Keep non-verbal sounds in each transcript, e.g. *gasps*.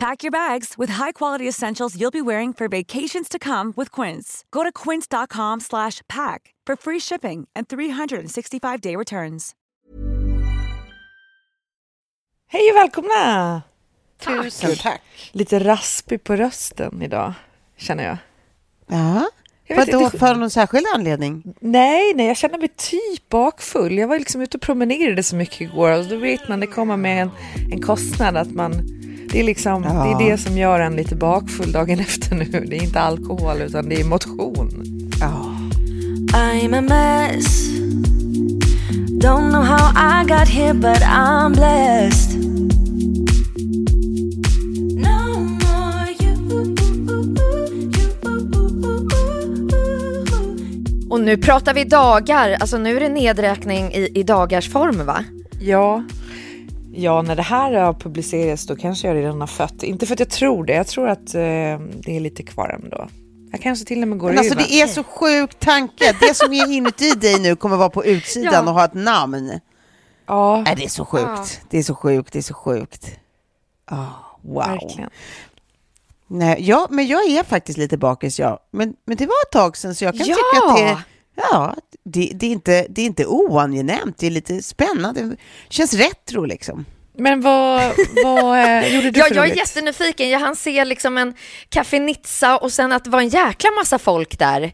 Pack your bags with high-quality essentials you'll be wearing for vacations to come with Quince. Go to quince.com slash pack for free shipping and 365-day returns. Hej och välkomna! Tusen tack. Lite raspig på rösten idag, känner jag. Ja, jag vet vadå, inte- för någon särskild anledning? Nej, nej, jag känner mig typ bakfull. Jag var liksom ute och promenerade så mycket igår och då vet man, det kommer med en, en kostnad att man det är, liksom, Ja. det är det som gör en lite bakfull dagen *laughs* efter nu. Det är inte alkohol utan det är motion. Ja. I'm a mess. Don't know how I got here, but I'm blessed. Och nu pratar vi dagar, alltså nu är det nedräkning i, i dagars form va? Ja, ja, när det här har publicerats då kanske jag redan har fött. Inte för att jag tror det, jag tror att eh, det är lite kvar ändå. Jag kanske till och med går Men alltså ur. det är så sjuk tanke. Det som är inuti *laughs* dig nu kommer vara på utsidan Ja. och ha ett namn. Ja, Nej, det är så sjukt. Ja. Det är så sjukt, det är så sjukt. Ah, wow. verkligen. Nej, ja, men jag är faktiskt lite bakis, ja. Men, men det var ett tag sedan så jag kan Ja! tycka att det, ja, det, det, är inte, det är inte oangenämt. Det är lite spännande. Det känns retro liksom. Men vad, vad eh, *laughs* gjorde du Ja, för jag är jättenyfiken. Jag hann se liksom en Café och sen att det var en jäkla massa folk där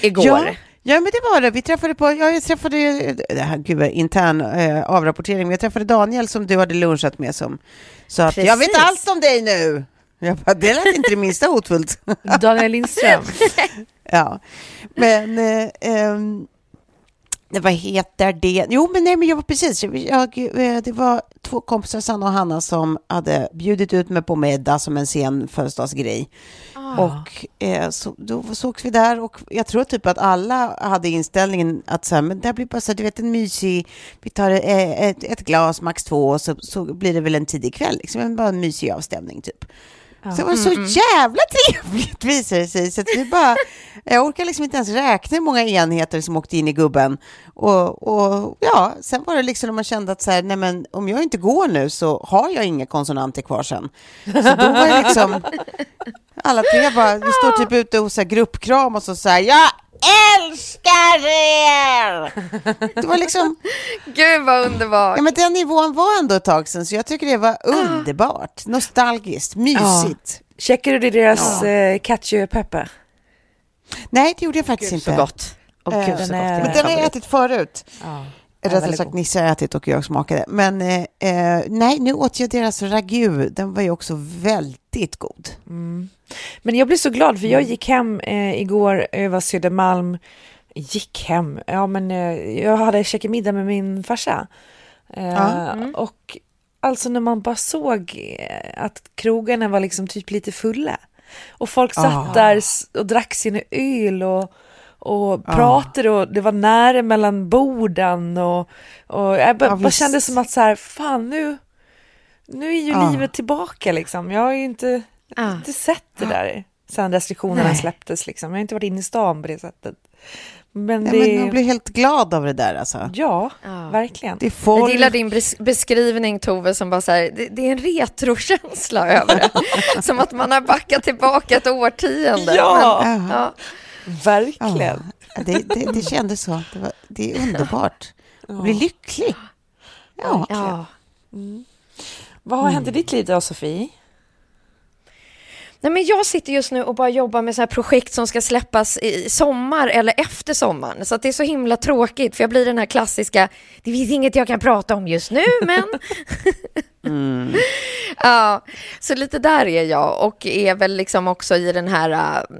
igår. Ja, ja, men det var det. Vi träffade på, ja, jag träffade, det här, gud, intern eh, avrapportering, men jag träffade Daniel som du hade lunchat med som sa att jag vet allt om dig nu. Jag bara, det lät inte det minsta hotfullt. *laughs* Daniel Lindström. *laughs* ja, men eh, det, vad heter det? Jo, men nej, men jag var precis, jag, eh, det var två kompisar, Sanna och Hanna, som hade bjudit ut mig på middag som en sen födelsedagsgrej. Och eh, så, då sågs vi där och jag tror typ att alla hade inställningen att så här, men det här blir bara så här, du vet en mysig, vi tar eh, ett, ett glas, max två, och så, så blir det väl en tidig kväll, liksom, bara en mysig avstämning typ. Så det var så jävla trevligt visade det sig. Så att vi bara, jag orkar liksom inte ens räkna hur många enheter som åkte in i gubben. Och, och ja, sen var det liksom när man kände att så här, nej men om jag inte går nu så har jag inga konsonanter kvar sen. Så då var det liksom, alla tre bara, vi står typ ute och så här gruppkram och så säger jag älskar er! Det var liksom, Gud vad underbart. ja men den nivån var ändå ett tag sedan så jag tycker det var underbart, nostalgiskt, mysigt. Checkade du deras eh, ketchup-peppe? Nej, det gjorde jag faktiskt inte. Så gott. Och Eh, gud, den så är- gott. Men den har jag ätit förut. Ja. Rättare sagt. Nisse har ätit och jag smakade. Men eh, eh, nej, nu åt jag deras ragu. Den var ju också väldigt god. Men jag blev så glad för jag gick hem eh, igår över Södermalm. Gick hem? Ja, men eh, jag hade käkat middag med min farsa. Eh, Ja. Och alltså när man bara såg eh, att krogarna var liksom typ lite fulla. Och folk satt Ah. där och drack sin öl och, och Ah. pratade och det var nära mellan borden och, och jag bara, Ja, bara kände som att så här, fan nu, nu är ju Ah. livet tillbaka liksom. Jag har ju inte, Ah. inte sett det där. sen restriktionerna Nej. släpptes. Liksom. Jag har inte varit inne i stan på det sättet. Men Nej, det... men man blir helt glad av det där alltså. Ja, Ja. verkligen. Det är Jag folk... gillar din bes- beskrivning Tove som bara så här, det, det är en retrokänsla *laughs* över det. som att man har backat tillbaka ett årtionde. Ja. Men, ja. Verkligen. Ja, det, det, det kändes så. Det, var, det är underbart. att bli lycklig. Ja. Ja. Vad har hänt i ditt liv då, Sofie? Nej, men jag sitter just nu och bara jobbar med så här projekt som ska släppas i sommar eller efter sommaren. Så att det är så himla tråkigt för jag blir den här klassiska, det finns inget jag kan prata om just nu men... *laughs* ja, så lite där är jag och är väl liksom också i den här, äh,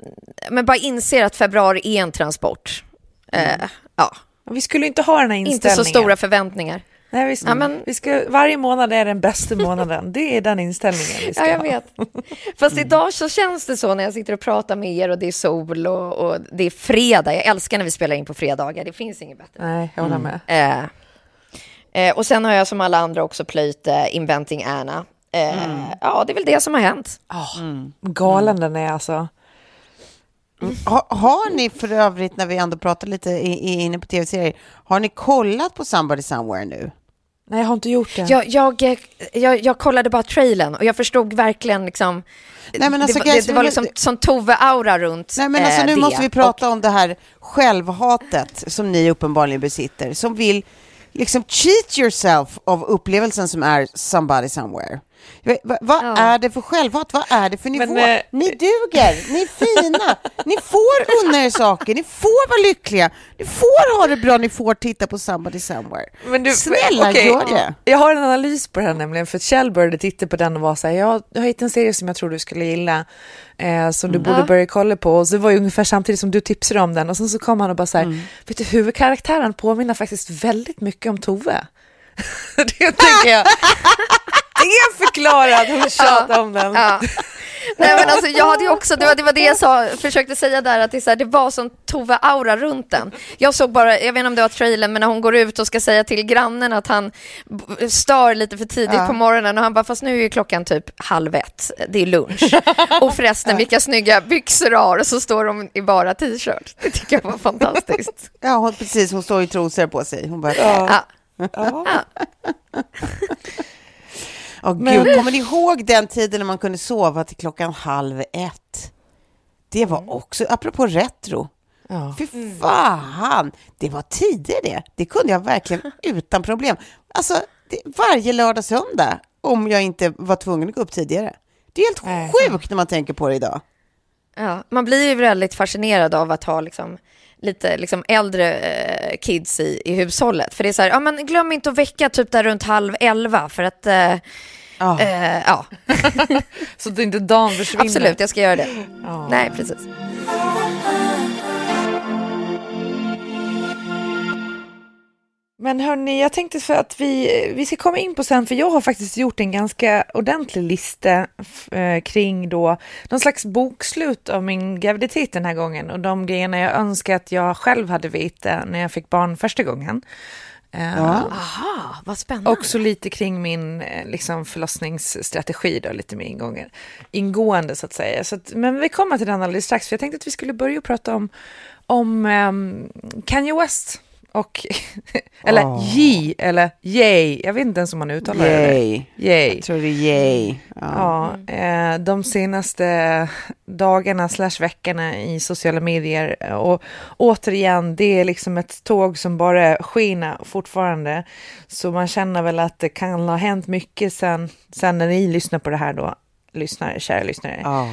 men bara inser att februari är en transport. Eh, ja, Vi skulle inte ha den här inte inställningen. så stora förväntningar. Nej, vi, Ja, men- vi ska, varje månad är den bästa månaden. Det är den inställningen vi ska Ja, jag ha. vet. Fast idag så känns det så när jag sitter och pratar med er och det är sol och, och det är fredag. Jag älskar när vi spelar in på fredagar. Det finns inget bättre. Nej, jag håller med. Eh, eh, och sen har jag som alla andra också plöjt eh, Inventing Anna. Eh, Ja, det är väl det som har hänt. Galen den är alltså. Ha, har ni för övrigt, när vi ändå pratar lite i, i, inne på tv-serier, har ni kollat på Somebody Somewhere nu? Nej, jag har inte gjort det. Jag, jag, eh, jag, jag kollade bara trailern och jag förstod verkligen liksom... Nej, men alltså, det, guys, det, det var liksom sån Tove-aura runt Nej, men alltså, eh, nu det. måste vi prata om det här självhatet som ni uppenbarligen besitter, som vill liksom cheat yourself av upplevelsen som är Somebody Somewhere. Va- va- vad Ja. är det för självhat? Vad är det för nivå? Men, eh, ni duger, ni är fina, ni får unna er saker, ni får vara lyckliga, ni får ha det bra, ni får titta på Somebody Somewhere. Men du, Snälla, okej, gör det. Jag har en analys på det här nämligen, för Kjell började titta på den och var så här, jag, har hittat en serie som jag tror du skulle gilla, eh, som du borde börja kolla på. Och så var det ungefär samtidigt som du tipsade om den och sen så kom han och bara så här, vet du, huvudkaraktären påminner faktiskt väldigt mycket om Tove. *laughs* det tänker jag. Det är förklarat, hon tjatar om den. Ja. Nej men alltså jag hade ju också, det var det, var det jag sa, försökte säga där att det, är så här, det var som Tove-aura runt den. Jag såg bara, jag vet inte om det var trailern, men när hon går ut och ska säga till grannen att han stör lite för tidigt Ja. på morgonen och han bara, fast nu är ju klockan typ halv ett, det är lunch. *laughs* Och förresten vilka snygga byxor du har och så står de i bara t-shirt. Det tycker jag var fantastiskt. Ja, hon, precis, hon står i trosor på sig. Hon bara, Ja. Ja. *laughs* Åh gud, kommer ni ihåg den tiden när man kunde sova till klockan halv ett? Det var också, apropå retro, Ja. fy fan, det var tider det. Det kunde jag verkligen *laughs* utan problem. Alltså, det, varje lördag söndag, om jag inte var tvungen att gå upp tidigare. Det är helt Nej. sjukt när man tänker på det idag. Ja, man blir ju väldigt fascinerad av att ha liksom, lite liksom, äldre eh, kids i, i hushållet. För det är så här, ja, men glöm inte att väcka typ där runt halv elva för att, eh, Ja. eh, ja, *laughs* Så att inte dagen försvinner. absolut, jag ska göra det. Ja. Nej, precis. Men hörni, jag tänkte för att vi, vi ska komma in på sen, för jag har faktiskt gjort en ganska ordentlig lista f- eh, kring då någon slags bokslut av min graviditet den här gången och de grejerna jag önskar att jag själv hade vetat när jag fick barn första gången. Eh, Aha, vad spännande. Också lite kring min eh, liksom, förlossningsstrategi, då, lite mer ingången, ingående så att säga. Så att, men vi kommer till den alldeles strax, för jag tänkte att vi skulle börja prata om, om ehm, Kanye West. Och, *laughs* eller Åh. J, eller Yay, jag vet inte ens om man uttalar det. Yay. Yay. Jag tror det är yay. Ja. Ja, eh, de senaste dagarna slash veckorna i sociala medier och återigen, det är liksom ett tåg som bara skiner fortfarande. Så man känner väl att det kan ha hänt mycket sen, sen när ni lyssnar på det här då, lyssnare, kära lyssnare. Ja.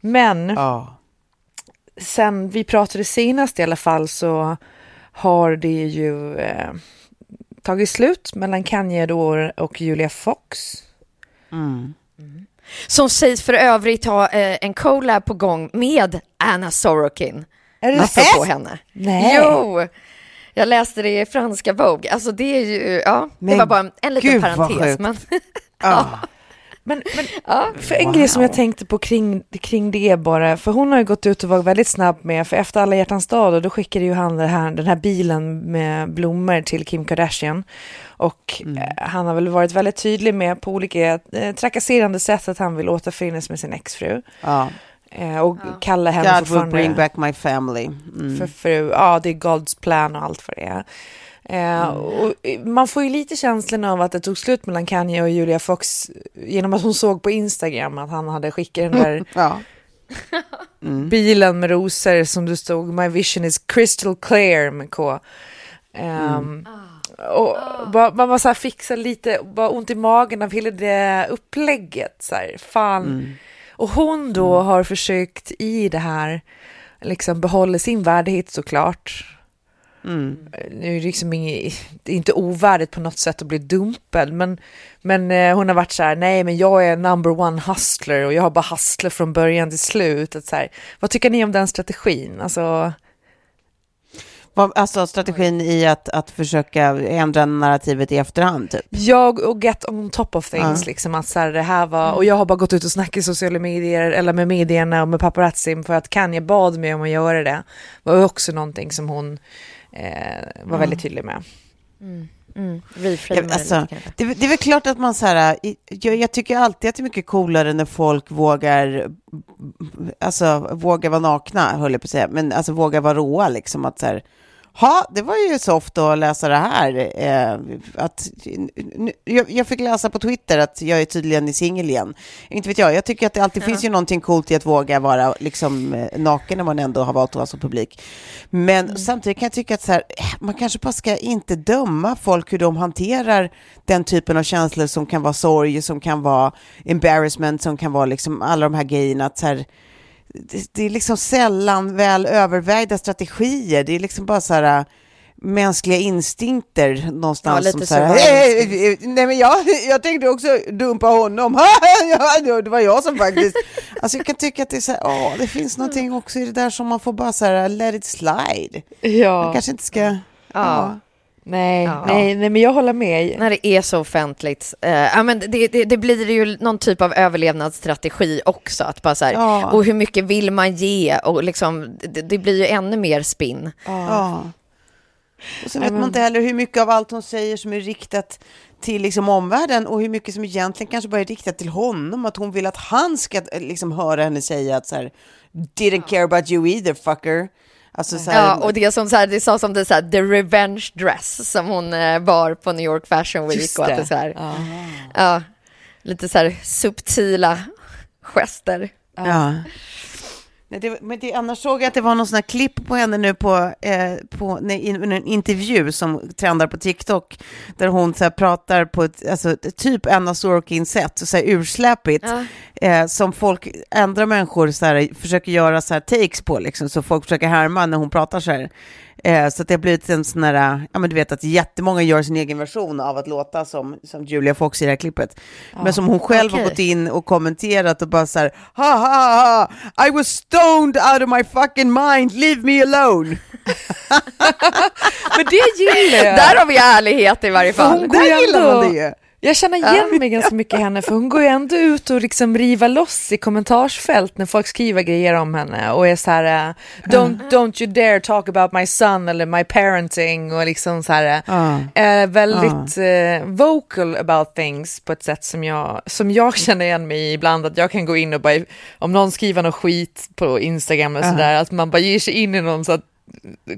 Men Ja. sen vi pratade senast i alla fall så har det ju eh, tagit slut mellan Kanye då och Julia Fox. Mm. Som sägs för övrigt ha eh, en collab på gång med Anna Sorokin. Är det Apropå henne. Nej. Jo, jag läste det i franska Vogue. Alltså det är ju, ja, det Men var bara en, en liten gud, vad parentes. sjukt. Men, Ja. *laughs* Men, men ja. För en grej som jag tänkte på kring, kring det bara, för hon har ju gått ut och varit väldigt snabb med, för efter alla hjärtans dag då, då skickade ju han här, den här bilen med blommor till Kim Kardashian. Och eh, han har väl varit väldigt tydlig med på olika eh, trakasserande sätt att han vill återförenas med sin exfru. Ja. Eh, och ja. kallar henne God will bring back my family. Mm. För fru. Ja, det är Gods plan och allt för det är. Eh, mm. och man får ju lite känslan av att det tog slut mellan Kanye och Julia Fox genom att hon såg på Instagram att han hade skickat den där *laughs* ja. mm. bilen med rosor som det stod My vision is crystal clear med K. Um, och bara, man var så här fixa lite, bara ont i magen av hela det upplägget. Så här, fan. Mm. Och hon då mm. har försökt i det här, liksom behålla sin värdighet såklart. Mm. Nu är det liksom inget, det inte ovärdigt på något sätt att bli dumpad, men, men eh, hon har varit så här, nej men jag är number one hustler och jag har bara hustlat från början till slut. Att så här, vad tycker ni om den strategin? Alltså, Alltså strategin i att, att försöka ändra narrativet i efterhand? Typ. Jag och get on top of things, ja. liksom att så här, det här var, och jag har bara gått ut och snackat i sociala medier eller med medierna och med paparazzi för att Kanye bad mig om att göra det. var också någonting som hon var mm. väldigt tydlig med. Mm. Mm. Ja, alltså, det, det, är väl klart att man så här, jag, jag, tycker alltid att det är mycket coolare när folk vågar, alltså vågar vara nakna, höll jag på att säga, men alltså vågar vara råa liksom, att så här, Ja, det var ju soft att läsa det här. Eh, att, jag, jag, fick läsa på Twitter att jag är tydligen i singel igen. Inte vet jag, jag tycker att det alltid ja. finns ju någonting coolt i att våga vara liksom, eh, naken när man ändå har valt att vara som publik. Men mm. samtidigt kan jag tycka att så här, eh, man kanske bara ska inte döma folk hur de hanterar den typen av känslor som kan vara sorg, som kan vara embarrassment, som kan vara liksom alla de här grejerna. Att så här, det, det, är liksom sällan väl övervägda strategier. Det är liksom bara så här äh, mänskliga instinkter någonstans. Ja, som så här, hey, nej men jag, *laughs* jag tänkte också dumpa honom. *laughs* det var jag som faktiskt... *laughs* Alltså jag kan tycka att det är så här, åh, det finns någonting också i det där som man får bara så här, let it slide. Ja. Man kanske inte ska... Ja. ja. Nej, ja. nej, nej, men jag håller med. När det är så offentligt. Uh, ja, men det, det, det, blir ju någon typ av överlevnadsstrategi också. Att bara så här, ja. Och hur mycket vill man ge? Och liksom, det, det blir ju ännu mer spinn. Ja. Och så vet man inte heller hur mycket av allt hon säger som är riktat till liksom omvärlden och hur mycket som egentligen kanske bara är riktat till honom. Att hon vill att han ska liksom höra henne säga att så här, didn't care about you either fucker. Alltså, så här, ja, och det som så här, det sa som det så här, the revenge dress som hon eh, bar på New York Fashion Week. Och att det så här, ja, lite så här subtila gester. Ja. Nej, det, men det, annars såg jag att det var någon sån här klipp på henne nu på, eh, på nej, in, en intervju som trendar på TikTok, där hon så här, pratar på ett alltså, typ Anna Sorokin-sätt, så här, ursläpigt, ja. eh, som folk, andra människor så här, försöker göra så här takes på, liksom, så folk försöker härma när hon pratar så här. Eh, så det har blivit en sån här, ja men du vet att jättemånga gör sin egen version av att låta som, som Julia Fox i det här klippet. Ja. Men som hon själv okay. har gått in och kommenterat och bara så här, ha ha ha, I was stoned out of my fucking mind, leave me alone. *laughs* men det gillar jag. Där har vi ärlighet i varje fall. Där gillar man det ju. Jag känner igen mig ganska mycket i henne för hon går ju ändå ut och liksom riva loss i kommentarsfält när folk skriver grejer om henne och är så här uh, don't, don't you dare talk about my son eller my parenting och liksom så här uh. är väldigt uh. vocal about things på ett sätt som jag, som jag *laughs* känner igen mig i ibland att jag kan gå in och bara om någon skriver något skit på Instagram och sådär att man bara ger sig in i någon så att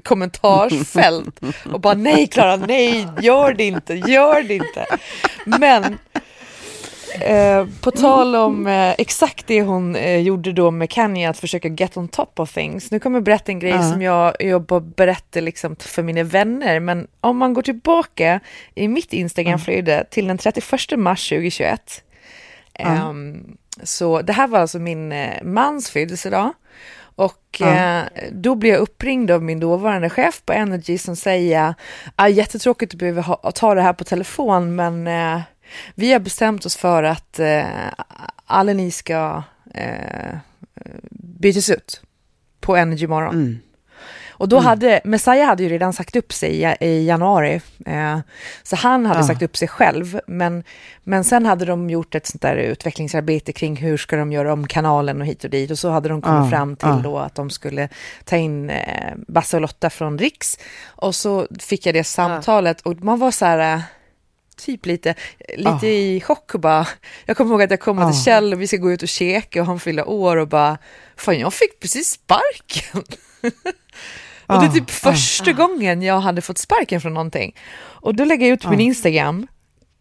kommentarsfält och bara nej Klara, nej, gör det inte, gör det inte. Men eh, på tal om eh, exakt det hon eh, gjorde då med Kanye, att försöka get on top of things. Nu kommer jag berätta en grej uh. som jag, jag bara berättar liksom för mina vänner, men om man går tillbaka i mitt Instagramflöde uh. till den 31 mars 2021, uh. um, så det här var alltså min eh, mans födelsedag. Och ja. eh, då blev jag uppringd av min dåvarande chef på Energy som säger, ah, jättetråkigt att behöva ha, ta det här på telefon, men eh, vi har bestämt oss för att eh, alla ni ska eh, bytas ut på Energy morgon. Mm. Och då mm. hade, Messiah hade ju redan sagt upp sig i, i januari, eh, så han hade ja. sagt upp sig själv, men, men sen hade de gjort ett sånt där utvecklingsarbete kring hur ska de göra om kanalen och hit och dit, och så hade de kommit ja. fram till ja. då att de skulle ta in eh, Basse och Lotta från Riks, och så fick jag det samtalet, och man var så här, typ lite, lite Ah. i chock och bara, jag kommer ihåg att jag kom till Ah. Kjell och vi ska gå ut och käka och han fyller år och bara, fan jag fick precis sparken. *laughs* och det är typ första gången jag hade fått sparken från någonting. Och då lägger jag ut på min Instagram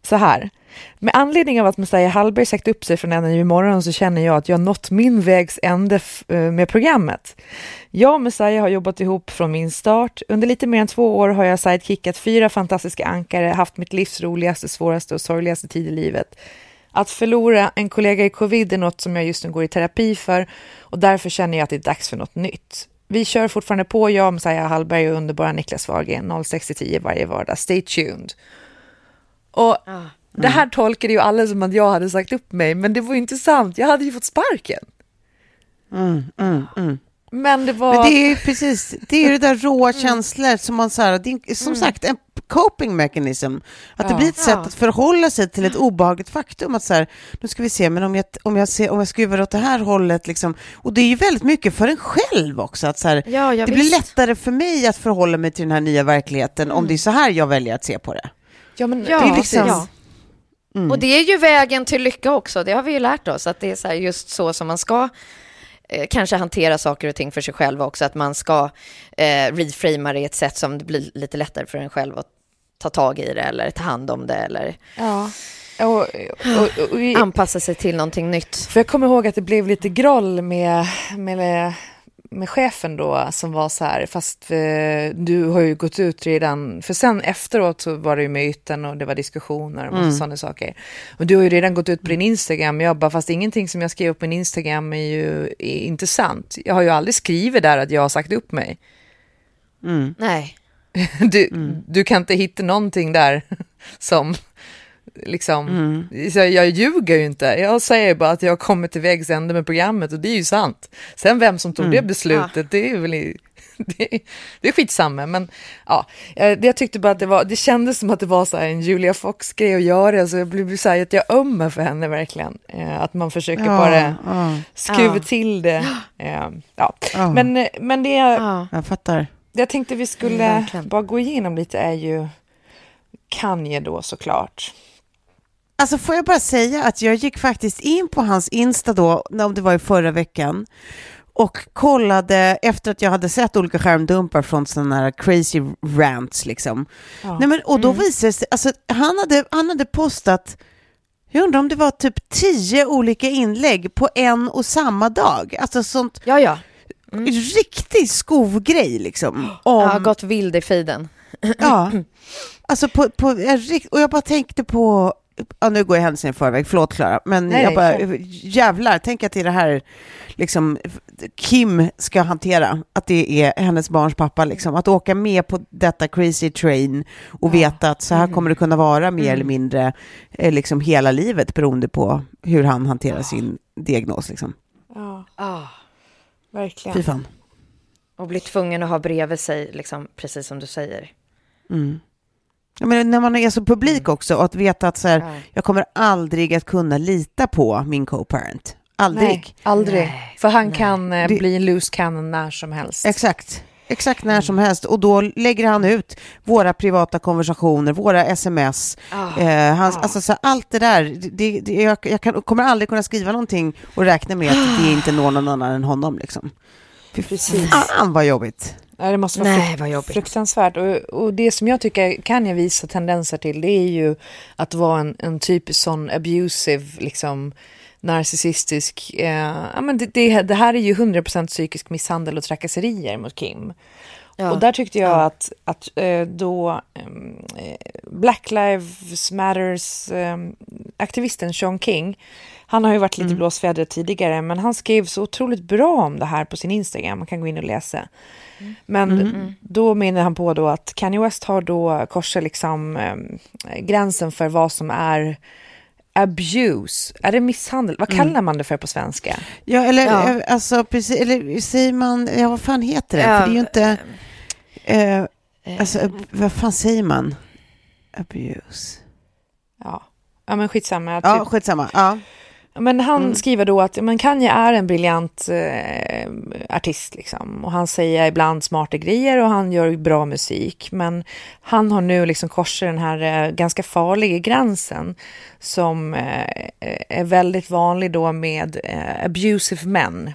så här. Med anledning av att Messiah Hallberg sagt upp sig från NNU imorgon så känner jag att jag nått min vägs ände eh, med programmet. Jag och Messiah har jobbat ihop från min start. Under lite mer än två år har jag sidekickat fyra fantastiska ankare, haft mitt livs roligaste, svåraste och sorgligaste tid i livet. Att förlora en kollega i covid är något som jag just nu går i terapi för och därför känner jag att det är dags för något nytt. Vi kör fortfarande på, jag, Messiah Hallberg och underbara Niklas Wahlgren 06-10 varje vardag. Stay tuned. Och det här tolkade ju alla som att jag hade sagt upp mig, men det var ju inte sant. Jag hade ju fått sparken. Mm, mm, mm. Men det var... Men det är ju precis, det är ju det där råa känslor som man så här, det är, som sagt en coping mechanism. Att det Ja. blir ett sätt att förhålla sig till ett obehagligt faktum. Att så här, nu ska vi se, men om jag, om jag, ser, om jag skruvar åt det här hållet, liksom, och det är ju väldigt mycket för en själv också. Att så här, Ja, det blir visst. lättare för mig att förhålla mig till den här nya verkligheten om det är så här jag väljer att se på det. Ja, men Ja, det är liksom... ja. Mm. Och det är ju vägen till lycka också, det har vi ju lärt oss, att det är så just så som man ska eh, kanske hantera saker och ting för sig själv också, att man ska eh, reframa det i ett sätt som det blir lite lättare för en själv att ta tag i det eller ta hand om det eller Ja. Och, och, och, anpassa sig till någonting nytt. för jag kommer ihåg att det blev lite groll med, med, med chefen då som var så här, fast eh, du har ju gått ut redan, för sen efteråt så var det ju myten och det var diskussioner och mm. sådana saker. Och du har ju redan gått ut på din Instagram, jag bara, fast ingenting som jag skrev på min Instagram är ju är inte sant. Jag har ju aldrig skrivit där att jag har sagt upp mig. Mm. Nej. *laughs* Du, du kan inte hitta någonting där *laughs* som liksom, så jag, jag ljuger ju inte. Jag säger bara att jag har kommit till vägs ände med programmet och det är ju sant. Sen vem som tog det beslutet, det är väl i, *laughs* det, det är skitsamma. Men ja, jag, jag tyckte bara att det var, det kändes som att det var så här en Julia Fox-grej att göra, så jag blev så här att jag ömmar för henne verkligen. Eh, att man försöker Ja, bara ja, skruva Ja. till det. Eh, ja. Ja. Men, eh, men det, Ja. jag fattar. det jag tänkte vi skulle Mm, bara gå igenom lite är ju Kanye då såklart. Alltså får jag bara säga att jag gick faktiskt in på hans Insta då, om det var i förra veckan, och kollade efter att jag hade sett olika skärmdumpar från sådana här crazy rants liksom. Ja. Nej, men, och då visade det sig, alltså han hade, han hade postat, jag undrar om det var typ tio olika inlägg på en och samma dag. Alltså sånt Ja, ja. riktig skovgrej liksom. Om, har gått vild i feeden. Ja, alltså på, på, och jag bara tänkte på, ja, nu går jag händelsen i förväg, förlåt Klara, men Nej, jag bara, jävlar, tänk att det är det här liksom, Kim ska hantera, att det är hennes barns pappa, liksom, att åka med på detta crazy train och veta att så här kommer det kunna vara mer eller mindre eh, liksom hela livet beroende på hur han hanterar sin diagnos. Liksom. Ja, Ah. verkligen. Fy fan. Och bli tvungen att ha bredvid sig, liksom, precis som du säger. Mm. Menar, när man är så publik också och att veta att så här, Ja. jag kommer aldrig att kunna lita på min co-parent. Aldrig. Nej, aldrig. Nej, För han nej. kan eh, Det- bli en loose cannon när som helst. Exakt. Exakt när som helst. Och då lägger han ut våra privata konversationer, våra sms, Ah. eh, hans, alltså, så här, allt det där. Det, det, jag jag kan, kommer aldrig kunna skriva någonting och räkna med att det *gasps* inte når någon annan än honom. Liksom. Precis. fan vad jobbigt. Det måste vara Nej, vad jobbigt. fruktansvärt. Och, och det som jag tycker kan jag visa tendenser till, det är ju att vara en, en typisk sån abusive, liksom narcissistisk, eh, ja men det, det, det här är ju 100% psykisk misshandel och trakasserier mot Kim. Ja. Och där tyckte jag Ja. att, att eh, då ehm, eh, Black Lives Matters ehm, aktivisten Sean King, han har ju varit lite Mm. blåsväder tidigare, men han skrev så otroligt bra om det här på sin Instagram, man kan gå in och läsa. Mm. Men då menar han på då att Kanye West har då korsat liksom ehm, gränsen för vad som är abuse. Är det misshandel? Vad kallar man det för på svenska? Ja, eller Ja. eh, alltså precis, eller säger man, ja vad fan heter det? Ja, För det är ju inte, eh, alltså eh, vad fan säger man? Abuse. Ja, ja men skitsamma. Ja, Typ, skitsamma. Ja. Men han Mm. skriver då att men Kanye är en briljant eh, artist liksom. Och han säger ibland smarta grejer och han gör bra musik. Men han har nu liksom korsat den här eh, ganska farliga gränsen som eh, är väldigt vanlig då med eh, abusive men.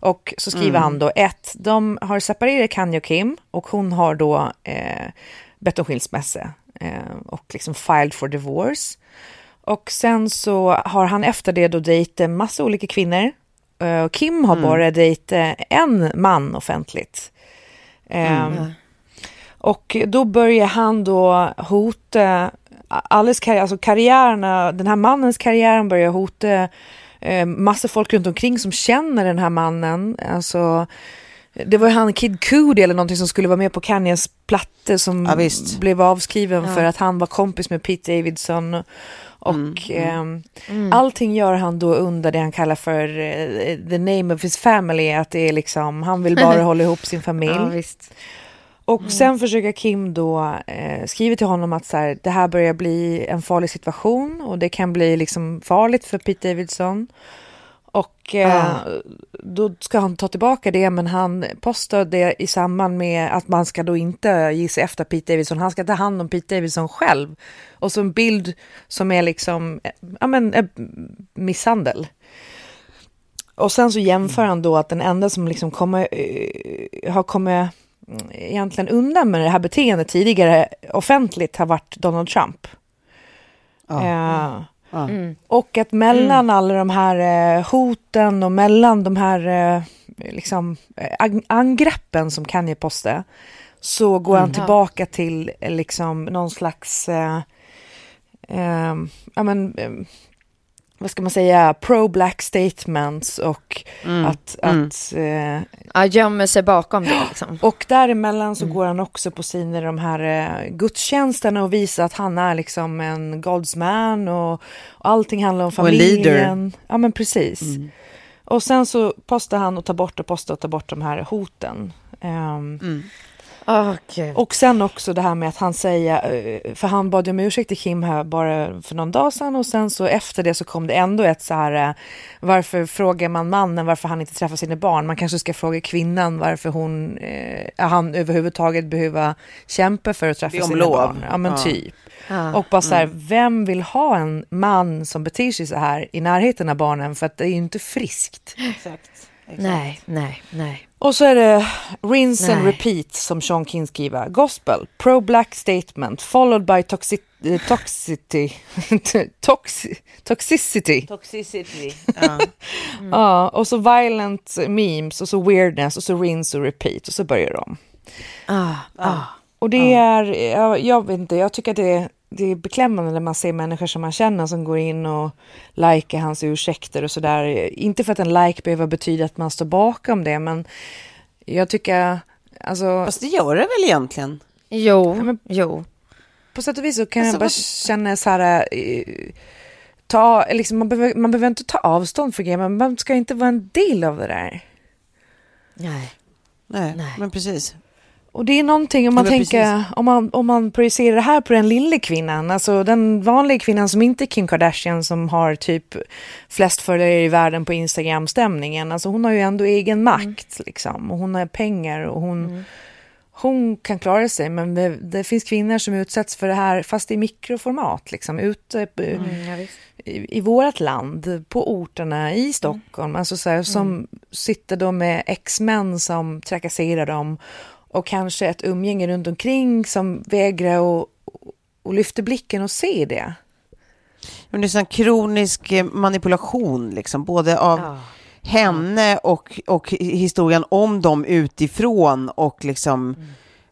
Och så skriver han då ett, de har separerat Kanye och Kim och hon har då eh, bett om skilsmässa eh, och liksom filed for divorce. Och sen så har han efter det då dejtat massa olika kvinnor. Eh, och Kim har bara dejtat en man offentligt. Ehm, Och då börjar han då hota alles karriär, alltså karriärerna, den här mannens karriär han börjar hota eh, massa folk runt omkring som känner den här mannen. Alltså, det var ju han Kid Cudi eller någonting som skulle vara med på Kanyes platta som Ja, blev avskriven för att han var kompis med Pete Davidson. Och Mm, ehm, allting gör han då under det han kallar för eh, the name of his family, att det är liksom, han vill bara *laughs* hålla ihop sin familj. Ja. Och sen försöker Kim då eh, skriva till honom att så här, det här börjar bli en farlig situation och det kan bli liksom farligt för Pete Davidson. Och eh, då ska han ta tillbaka det, men han postar det i samband med att man ska då inte sig efter Pete Davidson. Han ska ta hand om Pete Davidson själv. Och så en bild som är liksom, eh, ja men, eh, misshandel. Och sen så jämför han då att den enda som liksom kommer, eh, har kommit mm, egentligen undan med det här beteendet tidigare offentligt har varit Donald Trump. Eh, Ja. och att mellan alla de här eh, hoten och mellan de här eh, liksom, eh, ang- angreppen som Kanye postade så går han tillbaka till eh, liksom någon slags, eh, eh, ja men, eh, vad ska man säga, pro-black statements och att, att eh, Ja, gömmer sig bakom det liksom. och däremellan så går han också på sina de här eh, gudstjänsterna och visar att han är liksom en God's man och, och allting handlar om Och en leader. familjen. Ja men precis. Och sen så postar han och tar bort och postar och tar bort de här hoten. Ehm, Åh, gud. och sen också det här med att han säger, eh, för han bad om ursäkt till Kim här bara för någon dag sedan och sen så efter det så kom det ändå ett så här, eh, varför frågar man mannen varför han inte träffar sina barn? Man kanske ska fråga kvinnan varför hon, eh, han överhuvudtaget behöver kämpa för att träffa sina lov. barn. Ja men Ja. typ. Och bara så här, vem vill ha en man som beter sig så här i närheten av barnen? För att det är ju inte friskt. Exakt. Nej, nej, nej. Och så är det rinse and Nej. repeat som Sean King skriver. Gospel, pro-black statement, followed by toxi eh, toxicity. *laughs* Toxi toxicity. Toxicity. *laughs* Ja. Ja, och så violent memes och så weirdness och så rinse och repeat och så börjar de. Ah, ah. Och det är, jag, jag vet inte, jag tycker att det är, det är beklämmande när man ser människor som man känner som går in och likar hans ursäkter och sådär. Inte för att en like behöver betyda att man står bakom det, men jag tycker, alltså Fast det gör det väl egentligen? Jo, men- jo. på sätt och vis så kan Alltså, jag bara vad- känna så här, eh, ta, liksom, man, behöver, man behöver inte ta avstånd för grejer, men man ska inte vara en del av det där. Nej. Nej, Nej. men precis. Och det är någonting om man tänker, om man, om man projicerar det här på den lilla kvinnan, alltså den vanliga kvinnan som inte är Kim Kardashian som har typ flest följare i världen på Instagram-stämningen, alltså hon har ju ändå egen makt liksom. Och hon har pengar och hon, hon kan klara sig. Men det, det finns kvinnor som utsätts för det här fast i mikroformat liksom. Ute Mm, ja, i, i vårt land, på orterna i Stockholm, alltså så här, som sitter då med ex-män som trakasserar dem och kanske ett umgänge runt omkring som vägrar och, och lyfter blicken och ser det. Men det är sån kronisk eh, manipulation, liksom, både av Ja. henne och, och historien om dem utifrån och liksom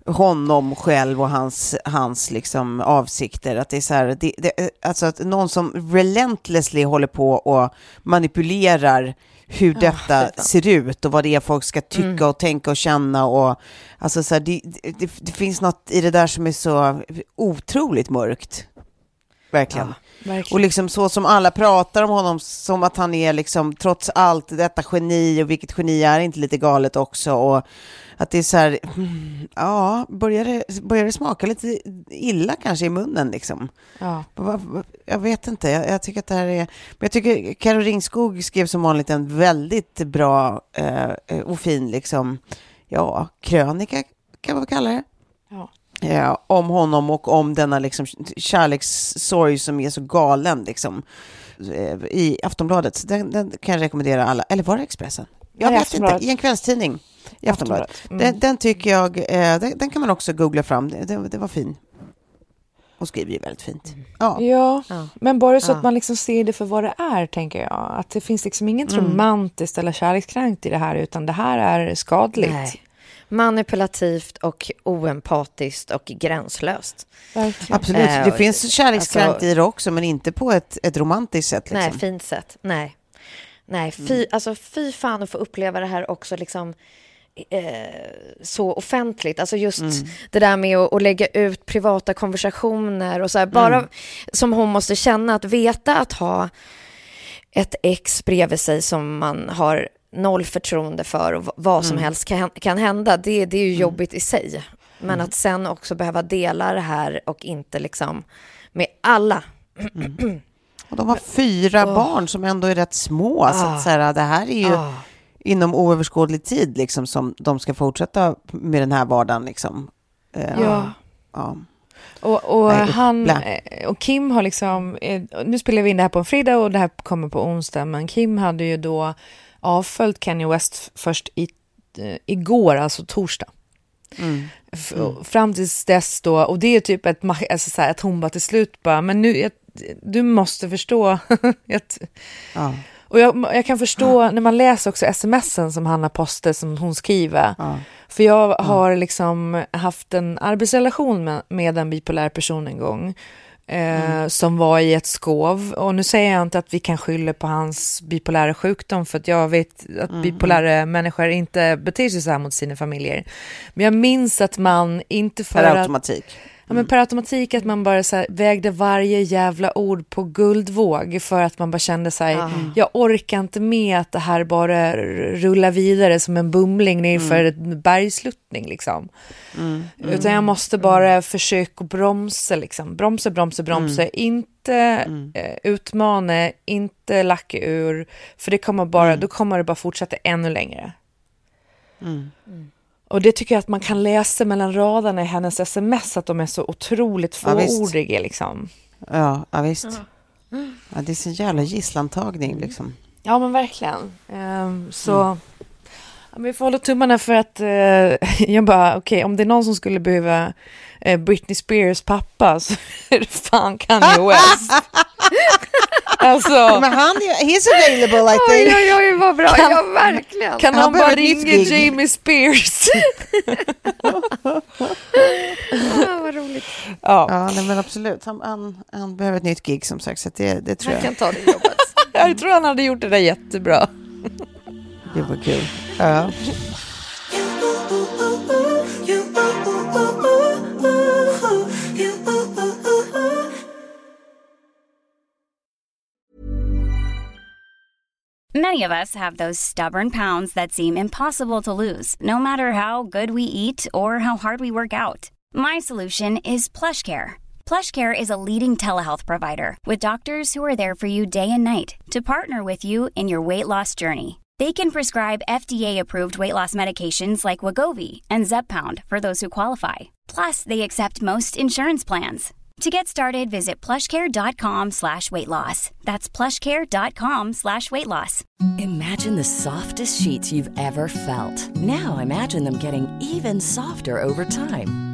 honom själv och hans, hans liksom avsikter. Att det är så här, det, det, alltså att någon som relentlessly håller på och manipulerar hur detta ser ut och vad det är folk ska tycka och tänka och känna. Och, alltså så här, det, det, det finns något i det där som är så otroligt mörkt. verkligen. Ja, verkligen. Och liksom så som alla pratar om honom, som att han är liksom trots allt detta geni och vilket geni är inte lite galet också. Och att det är så här, mm, ja, börjar det, börjar det smaka lite illa kanske i munnen liksom? Ja. Jag vet inte, jag, jag, tycker att det här är... Men jag tycker Karo Ringskog skrev som vanligt en väldigt bra eh, och fin liksom, ja, krönika kan man kalla det. Ja. Eh, om honom och om denna liksom kärlekssorg som är så galen liksom eh, i Aftonbladet. Den, den, kan jag rekommendera alla. Eller var det Expressen? Jag vet inte. I en kvällstidning i Aftonbladet. Mm. Den, den, tycker jag, eh, den, den, kan man också googla fram. Det, det var fin. Hon skriver ju väldigt fint. Mm. Ja, ja, ja. men bara så ja. att man liksom ser det för vad det är, tänker jag. Att det finns liksom inget mm. romantiskt eller kärlekskrankt i det här, utan det här är skadligt. Nej. Manipulativt och oempatiskt och gränslöst. Verkligen. Absolut, det äh, finns kärlekskrankt alltså, i det också, men inte på ett, ett romantiskt sätt. Liksom. Nej, fint sätt. Nej. Nej, fy, mm. alltså, fy fan att få uppleva det här också liksom eh, så offentligt. Alltså just mm. det där med att, att, lägga ut privata konversationer och så här, bara mm. som hon måste känna att veta att ha ett ex bredvid sig som man har noll förtroende för och vad som mm. helst kan, kan hända, det, det är ju mm. jobbigt i sig. Men mm. att sen också behöva dela det här och inte liksom med alla. *clears throat* Och de har fyra oh. barn som ändå är rätt små. Ah. Så att, så här, det här är ju ah. Inom oöverskådlig tid liksom, som de ska fortsätta med den här vardagen. Liksom. Uh, ja. ja. Och, och Nej, han eh, och Kim har liksom, eh, nu spelar vi in det här på en fredag och det här kommer på onsdag, men Kim hade ju då avföljt Kanye West först i, igår, alltså torsdag. Mm. Mm. Fram tills dess då, och det är typ ett, alltså så här, att hon bara till slut bara, men nu, jag, du måste förstå. *laughs* att, ja. Och jag, jag, kan förstå ja. när man läser också smsen som Hanna Poste som hon skriver. Ja. För jag har liksom haft en arbetsrelation med, med en bipolär person en gång. Eh, mm. Som var i ett skov. Och nu säger jag inte att vi kan skylla på hans bipolära sjukdom. För att jag vet att mm. bipolära människor inte beter sig så här mot sina familjer. Men jag minns att man inte för per automatik. Att, Ja, men per automatik att man bara så här, vägde varje jävla ord på guldvåg för att man bara kände så här, mm. jag orkar inte med att det här bara rullar vidare som en bumling nerför mm. en bergsluttning liksom. Mm. Utan jag måste bara mm. försöka bromsa liksom, bromsa, bromsa, bromsa, mm. inte mm. eh, utmana, inte lacka ur, för det kommer bara, då kommer det bara fortsätta ännu längre. Och det tycker jag att man kan läsa mellan raderna i hennes sms, att de är så otroligt fåordiga. Ja, liksom. ja, ja, visst. Ja, det är så jävla gisslantagning liksom. Ja, men verkligen. Um, så mm. ja, vi får hålla tummarna för att uh, *laughs* jag bara, okej, okay, om det är någon som skulle behöva Britney Spears pappa så är det fan Kanye West. Alltså. Men han, he's available I think. Oj, oj, oj, vad bra. Kan, ja, verkligen. Kan han, han bara ringa Jamie Spears? ah, vad roligt. Ja, ja nej, men absolut. Han, han, han, behöver ett nytt gig som sagt, så det, det tror han jag. Han kan ta det jobbet. jag tror han hade gjort det där jättebra. det var kul. Ja. Many of us have those stubborn pounds that seem impossible to lose, no matter how good we eat or how hard we work out. My solution is PlushCare. PlushCare is a leading telehealth provider with doctors who are there for you day and night to partner with you in your weight loss journey. They can prescribe FDA-approved weight loss medications like Wagovi and Zepbound for those who qualify. Plus, they accept most insurance plans. To get started, visit plushcare.com slash weight loss. That's plushcare.com slash weight loss. Imagine the softest sheets you've ever felt. Now imagine them getting even softer over time.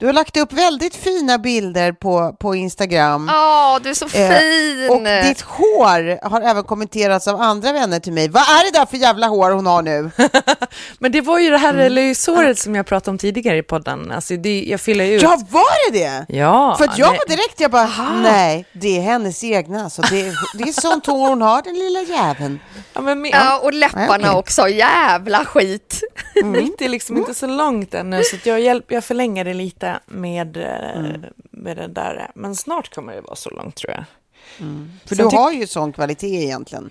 Du har lagt upp väldigt fina bilder på, på Instagram. Åh, du är så Eh, fin! Och ditt hår har även kommenterats av andra vänner till mig. Vad är det där för jävla hår hon har nu? *laughs* Men det var ju det här Mm. löshåret som jag pratade om tidigare i podden. Alltså det, jag fyller ut. Ja, var det det? Ja, För att jag det- var direkt, jag bara, nej, det är hennes egna. Så det, det är sånt hår hon har, den lilla jäveln. Ja, men med, Ja, och läpparna Ja, okej. också. Jävla skit! *laughs* Mitt är liksom inte så långt ännu, så att jag, hjälp, jag förlänger det lite med, mm. med det där. Men snart kommer det vara så långt tror jag. För Sen du har ju sån kvalitet egentligen.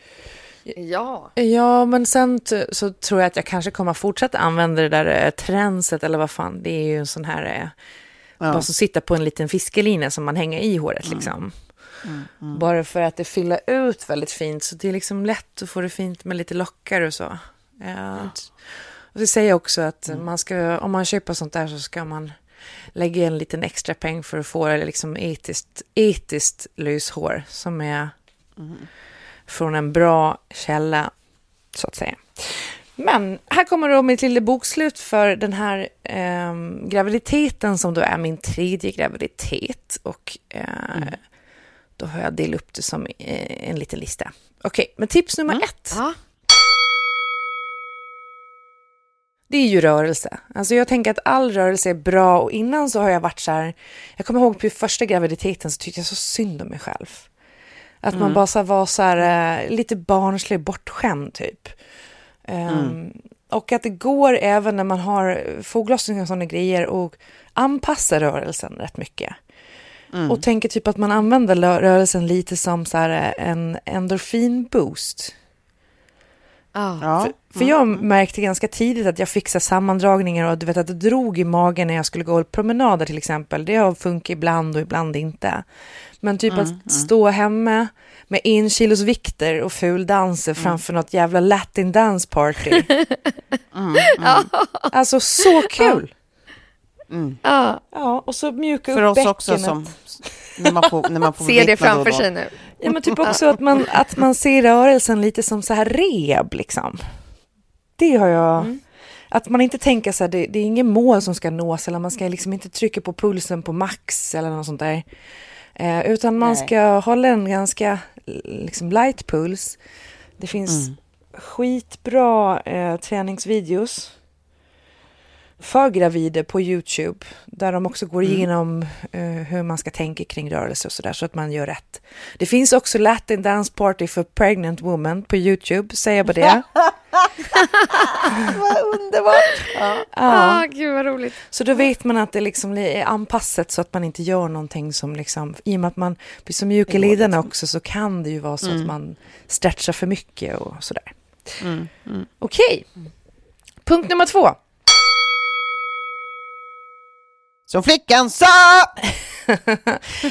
Ja. Ja, men sen så tror jag att jag kanske kommer att fortsätta använda det där eh, tränset eller vad fan, det är ju en sån här, eh, bara som sitter på en liten fiskelina som man hänger i håret liksom. Bara för att det fyller ut väldigt fint, så det är liksom lätt att få det fint med lite lockar och så. Ja. Och det säger också att man ska, om man köper sånt där så ska man lägga en liten extra peng för att få liksom etiskt, etiskt löshår som är från en bra källa, så att säga. Men här kommer då mitt lilla bokslut för den här ehm, graviditeten som då är min tredje graviditet. Och eh, då har jag delat upp det som eh, en liten lista. Okej, men tips nummer ett. Ja. Det är ju rörelse. Alltså jag tänker att all rörelse är bra och innan så har jag varit så här, jag kommer ihåg på första graviditeten så tyckte jag så synd om mig själv. Att man bara så var så här eh, lite barnslig, bortskämd typ. Ehm, Och att det går även när man har foglossning och sådana grejer och anpassa rörelsen rätt mycket. Och tänker typ att man använder rörelsen lite som så här eh, en endorfinboost. Ja. Ja. För, för jag märkte ganska tidigt att jag här sammandragningar och du vet att det drog i magen när jag skulle gå promenader till exempel. Det har funkat ibland och ibland inte. Men typ att stå hemma med en kilos vikter och fuldanser framför något jävla latin dance party. *laughs* Alltså så kul! Ja. Ja, och så mjuka För upp oss också bäckenet. som, när man får, när man får *laughs* Se det framför då. sig nu. Ja, men typ också att man, att man ser rörelsen lite som så här reb liksom. Det har jag... Att man inte tänker så här, det, det är ingen mål som ska nås eller man ska liksom inte trycka på pulsen på max eller något sånt där. Eh, utan man Nej. ska hålla en ganska liksom light puls. Det finns skitbra eh, träningsvideos för gravida på Youtube där de också går igenom eh, hur man ska tänka kring rörelse och sådär så att man gör rätt. Det finns också Latin Dance Party för Pregnant Woman på Youtube, säger jag bara det. *laughs* Vad underbart! Ja. Ah, gud vad roligt. Så då vet man att det liksom är anpassat så att man inte gör någonting som liksom, i och med att man blir så mjuk i lederna också så kan det ju vara så att man stretchar för mycket och sådär. Okej, punkt nummer två. Som flickan sa! *laughs*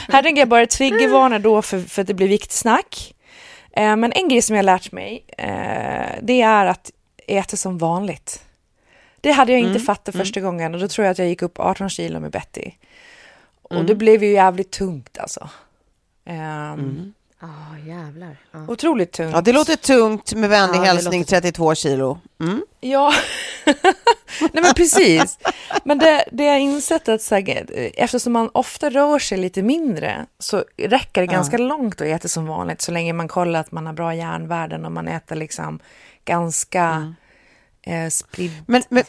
Här tänker jag bara triggervarna då för, för att det blir viktsnack. Eh, men en grej som jag har lärt mig, eh, det är att äta som vanligt. Det hade jag inte fattat första gången och då tror jag att jag gick upp 18 kilo med Betty. Och det blev ju jävligt tungt alltså. Um, Ja, jävlar. Ja. Otroligt tungt. Ja, det låter tungt med vänlig Ja, hälsning, låter- 32 kilo. Mm. Ja, *laughs* nej men precis. Men det, det jag insett att så här, eftersom man ofta rör sig lite mindre så räcker det ganska långt att äta som vanligt så länge man kollar att man har bra järnvärden och man äter liksom ganska eh, spridd. Men, men,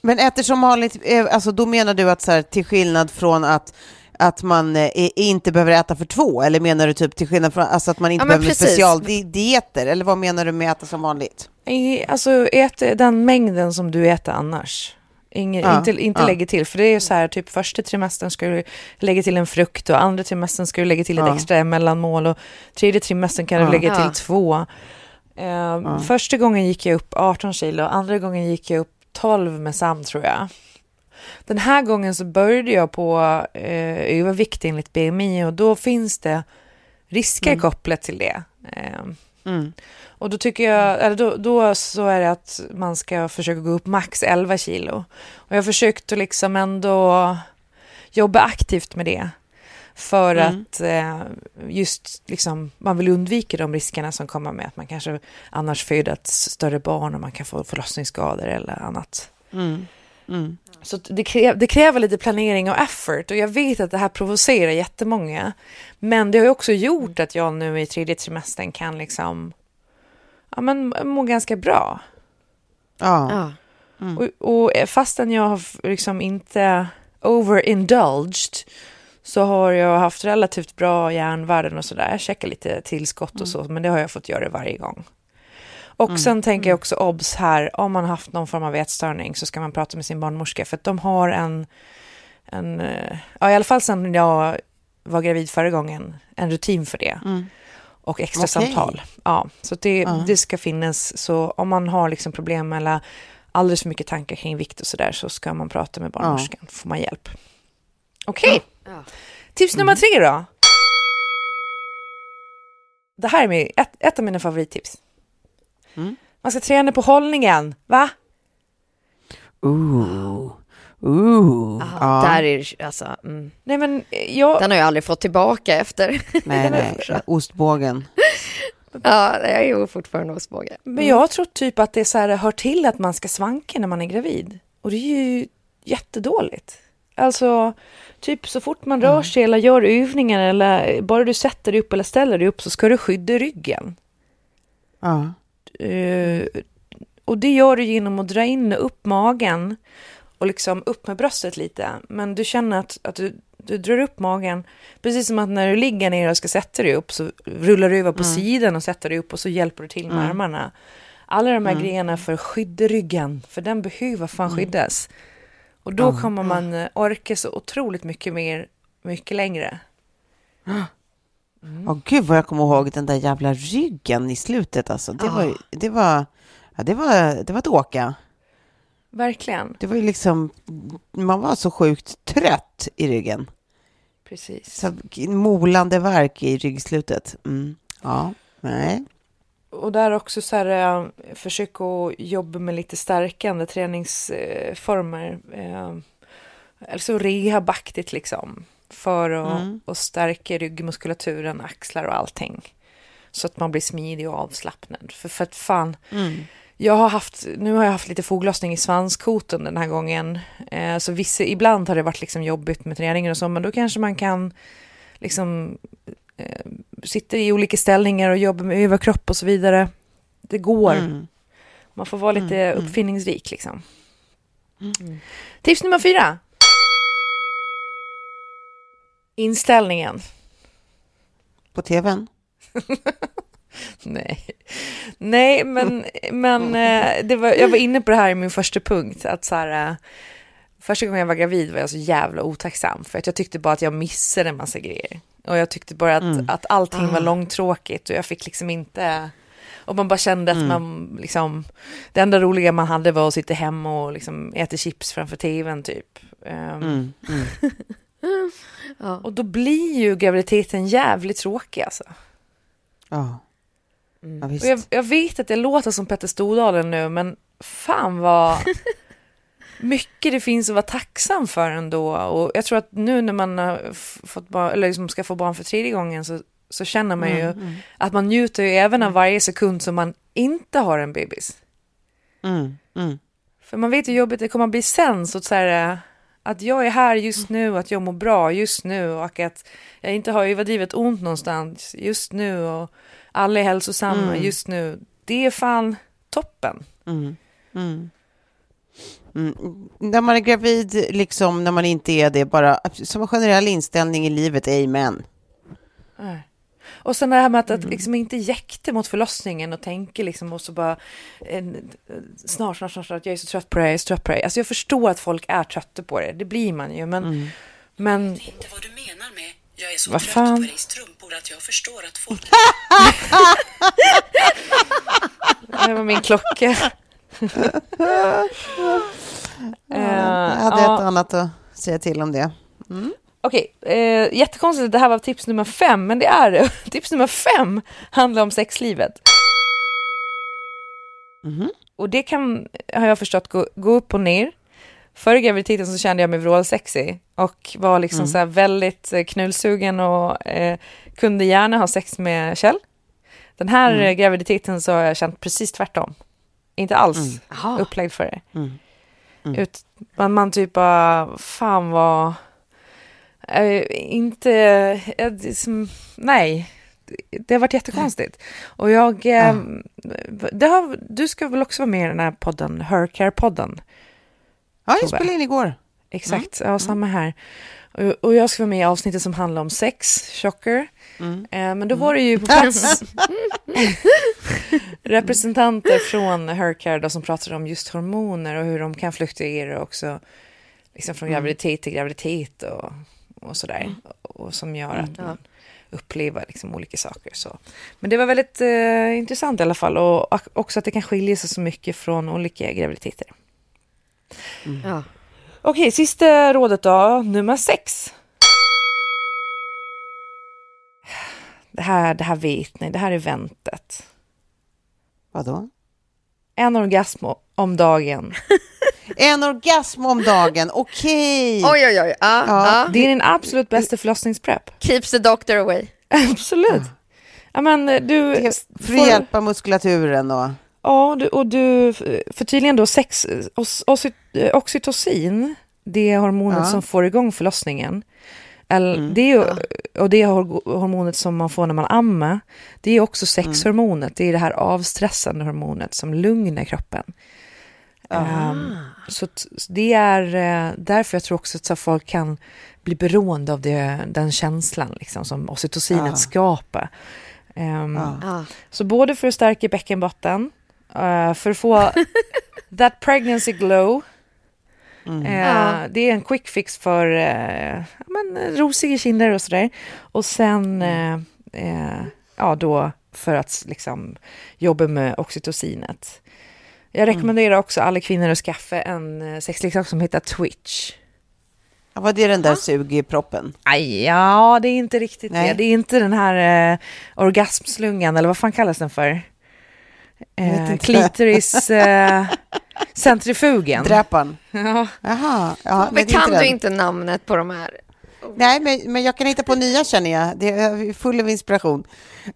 men äter som vanligt, eh, alltså då menar du att så här, till skillnad från att att man eh, inte behöver äta för två, eller menar du typ till skillnad från alltså att man inte Ja, behöver precis. specialdieter, eller vad menar du med äta som vanligt? I- Alltså ät den mängden som du äter annars. Ingen, Ja, inte inte ja. lägga till, för det är ju så här, typ första trimestern ska du lägga till en frukt och andra trimestern ska du lägga till ett Ja. extra mellanmål och tredje trimestern kan du Ja. lägga Ja. till två. Eh, Första gången gick jag upp 18 kilo, andra gången gick jag upp 12 med Sam tror jag. Den här gången så började jag på eh, övervikt enligt BMI och då finns det risker Mm. kopplat till det. Eh, Mm. och då tycker jag, eller då, då så är det att man ska försöka gå upp max 11 kilo. Och jag har försökt att liksom ändå jobba aktivt med det. För Mm. att eh, just liksom, man vill undvika de riskerna som kommer med att man kanske annars föder ett större barn och man kan få förlossningsskador eller annat. Mm. Mm. Så det, kräv, det kräver lite planering och effort och jag vet att det här provocerar jättemånga. Men det har ju också gjort att jag nu i tredje trimestern kan liksom ja, men må ganska bra. Ja. Ja. Och, och fastän jag har liksom inte overindulged så har jag haft relativt bra järnvärden och sådär. Jag checkar lite tillskott och så, men det har jag fått göra varje gång. Och sen tänker jag också obs här, om man har haft någon form av ätstörning så ska man prata med sin barnmorska för att de har en, en eh, ja i alla fall sen jag var gravid förra gången, en rutin för det. Mm. Och extra Okej. samtal. Ja, så det, Ja. det ska finnas. Så om man har liksom problem eller alldeles för mycket tankar kring vikt och sådär så ska man prata med barnmorskan. Får man hjälp. Okej. Ja. Tips nummer tre då. Det här är min, ett, ett av mina favorittips. Mm. Man ska träna på hållningen, va? Ooh. Ooh. Aha, Där är det, alltså, mm. Nej men eh, jag, Den har jag aldrig fått tillbaka efter. *laughs* Nej, nej. Ostbågen. ja, jag är ju fortfarande ostbåge. men jag trott typ att det är så här, hör till att man ska svanka när man är gravid. Och det är ju jättedåligt. Alltså, typ så fort man rör sig eller gör övningar eller bara du sätter dig upp eller ställer dig upp så ska du skydda ryggen. Ja. Eh, och det gör du genom att dra in upp magen och liksom upp med bröstet lite. Men du känner att, att du, du drar upp magen, precis som att när du ligger ner och ska sätta dig upp så rullar du över på sidan och sätter dig upp och så hjälper du till med armarna. Alla de här grejerna för att skydda ryggen, för den behöver fan skyddas. Och då kommer man orka så otroligt mycket mer, mycket längre. Åh gud vad jag kommer ihåg den där jävla ryggen i slutet alltså. Det var ju, det var, ja, det var, det var ett åka. Verkligen. Det var ju liksom, man var så sjukt trött i ryggen. Precis. Så molande verk i ryggslutet. Mm. Ja, nej. Och där också så här, eh, försök att jobba med lite stärkande träningsformer. Alltså rehabaktigt liksom. För att, Mm. att stärka ryggmuskulaturen, axlar och allting. Så att man blir smidig och avslappnad. För, för att fan, Mm. jag har haft, nu har jag haft lite foglossning i svanskoten den här gången. Eh, så vissa, ibland har det varit liksom jobbigt med träningen och så, men då kanske man kan liksom eh, sitta i olika ställningar och jobba med överkropp och så vidare. Det går. Mm. Man får vara lite Mm, mm. uppfinningsrik liksom. Mm. Tips nummer fyra. Inställningen. På tvn? *laughs* Nej, Nej men, men eh, det var, jag var inne på det här i min första punkt. Att så här, eh, första gången jag var gravid var jag så jävla otacksam. För att jag tyckte bara att jag missade en massa grejer. Och jag tyckte bara att, Mm. att allting var långtråkigt och jag fick liksom inte... Och man bara kände att man liksom... Det enda roliga man hade var att sitta hemma och liksom äta chips framför tvn typ. Mm. Mm. *laughs* Ja. Och då blir ju graviditeten jävligt tråkig alltså. Ja. ja, visst. Och jag, jag vet att det låter som Petter Stordalen nu, men fan vad *laughs* mycket det finns att vara tacksam för ändå. Och jag tror att nu när man har fått barn, eller liksom ska få barn för tredje gången så, så känner man ju Mm, mm. att man njuter ju även av varje sekund som man inte har en bebis. Mm. Mm. För man vet hur jobbigt det kommer att bli sen, så att, så här, äh, att jag är här just nu, att jag mår bra just nu och att jag inte har överdrivet ont någonstans just nu och alla är hälsosamma Mm. just nu. Det är fan toppen. Mm. Mm. Mm. När man är gravid, liksom när man inte är det, bara som en generell inställning i livet, amen. Nej. Och sen det här med att, att liksom inte jäkta mot förlossningen och tänka liksom och så bara en, snart, snart, snart, snart, jag är så trött på det, jag är så trött på det. Alltså jag förstår att folk är trötta på det, det blir man ju, men, men inte vad du menar med jag är så Vad trött fan? på dig strumpor att jag förstår att folk *laughs* det var min klocka. *laughs* Eh, Jag hade ja. ett annat att säga till om det. Mm. Okej, eh, jättekonstigt att det här var tips nummer fem, men det är det. *laughs* Tips nummer fem handlar om sexlivet. Mhm. Och det kan, har jag förstått, gå, gå upp och ner. Före graviditeten så kände jag mig vrålsexig och var liksom Mm. så här väldigt eh, knullsugen och eh, kunde gärna ha sex med Kjell. Den här Mm. graviditeten så har jag känt precis tvärtom. Inte alls Mm. Upplagd för det. Mm. Mm. Ut, man, man typ bara, fan vad... Eh, inte... är som, nej, det har varit jättekonstigt. Och jag... Det har, du ska väl också vara med i den här podden, Hercare-podden? Ja, jag spelade in igår. Exakt, ja, samma här. Och, och jag ska vara med i avsnittet som handlar om sex, chocker. Mm. Men då var det ju på plats *laughs* representanter från Hercare då, som pratade om just hormoner och hur de kan fluktuera också liksom från graviditet till graviditet och, och sådär. Och som gör att man upplever liksom olika saker. Så. Men det var väldigt eh, intressant i alla fall och också att det kan skilja sig så mycket från olika graviditeter. Ja. Okej, sista rådet då, nummer sex. Det här, det här vet ni, det här är väntet. Vadå? En orgasm om dagen. *laughs* En orgasm om dagen, okej. Oj, oj, oj. Ja, ja. Det är din absolut bästa förlossningsprepp. Keeps the doctor away. Absolut. Ja, men du... Det- För får- att hjälpa muskulaturen och... Ja, du, och du, för tydligen då sex, os, oxy, oxytocin, det är hormonet Ja. som får igång förlossningen. Eller, Mm. det är ju, Och det hormonet som man får när man ammar. Det är också sexhormonet, det är det här avstressande hormonet som lugnar kroppen. Ehm, så det är eh, därför jag tror också att folk kan bli beroende av det, den känslan liksom, som oxytocinet Ja. skapar. Ja. Ja. så både för att stärka bäckenbotten, eh, för att få *laughs* that pregnancy glow. Mm. eh, Ja. Det är en quick fix för eh, men, rosiga kinder och sådär. Och sen, eh, eh, ja då för att liksom jobba med oxytocinet. Jag rekommenderar också alla kvinnor att skaffa en eh, sexleksak som heter Twitch. Ja, Vad är den där sugproppen? Aj, ja, det är inte riktigt Nej. det. Det är inte den här eh, orgasmslungan, eller vad fan kallas den för? Eh, inte. klitoris eh, *laughs* centrifugen. Dräpan? Ja. Jaha. Ja, Men det kan den. du inte namnet på de här? Nej, men, men jag kan hitta på nya känner jag. Det är full av inspiration.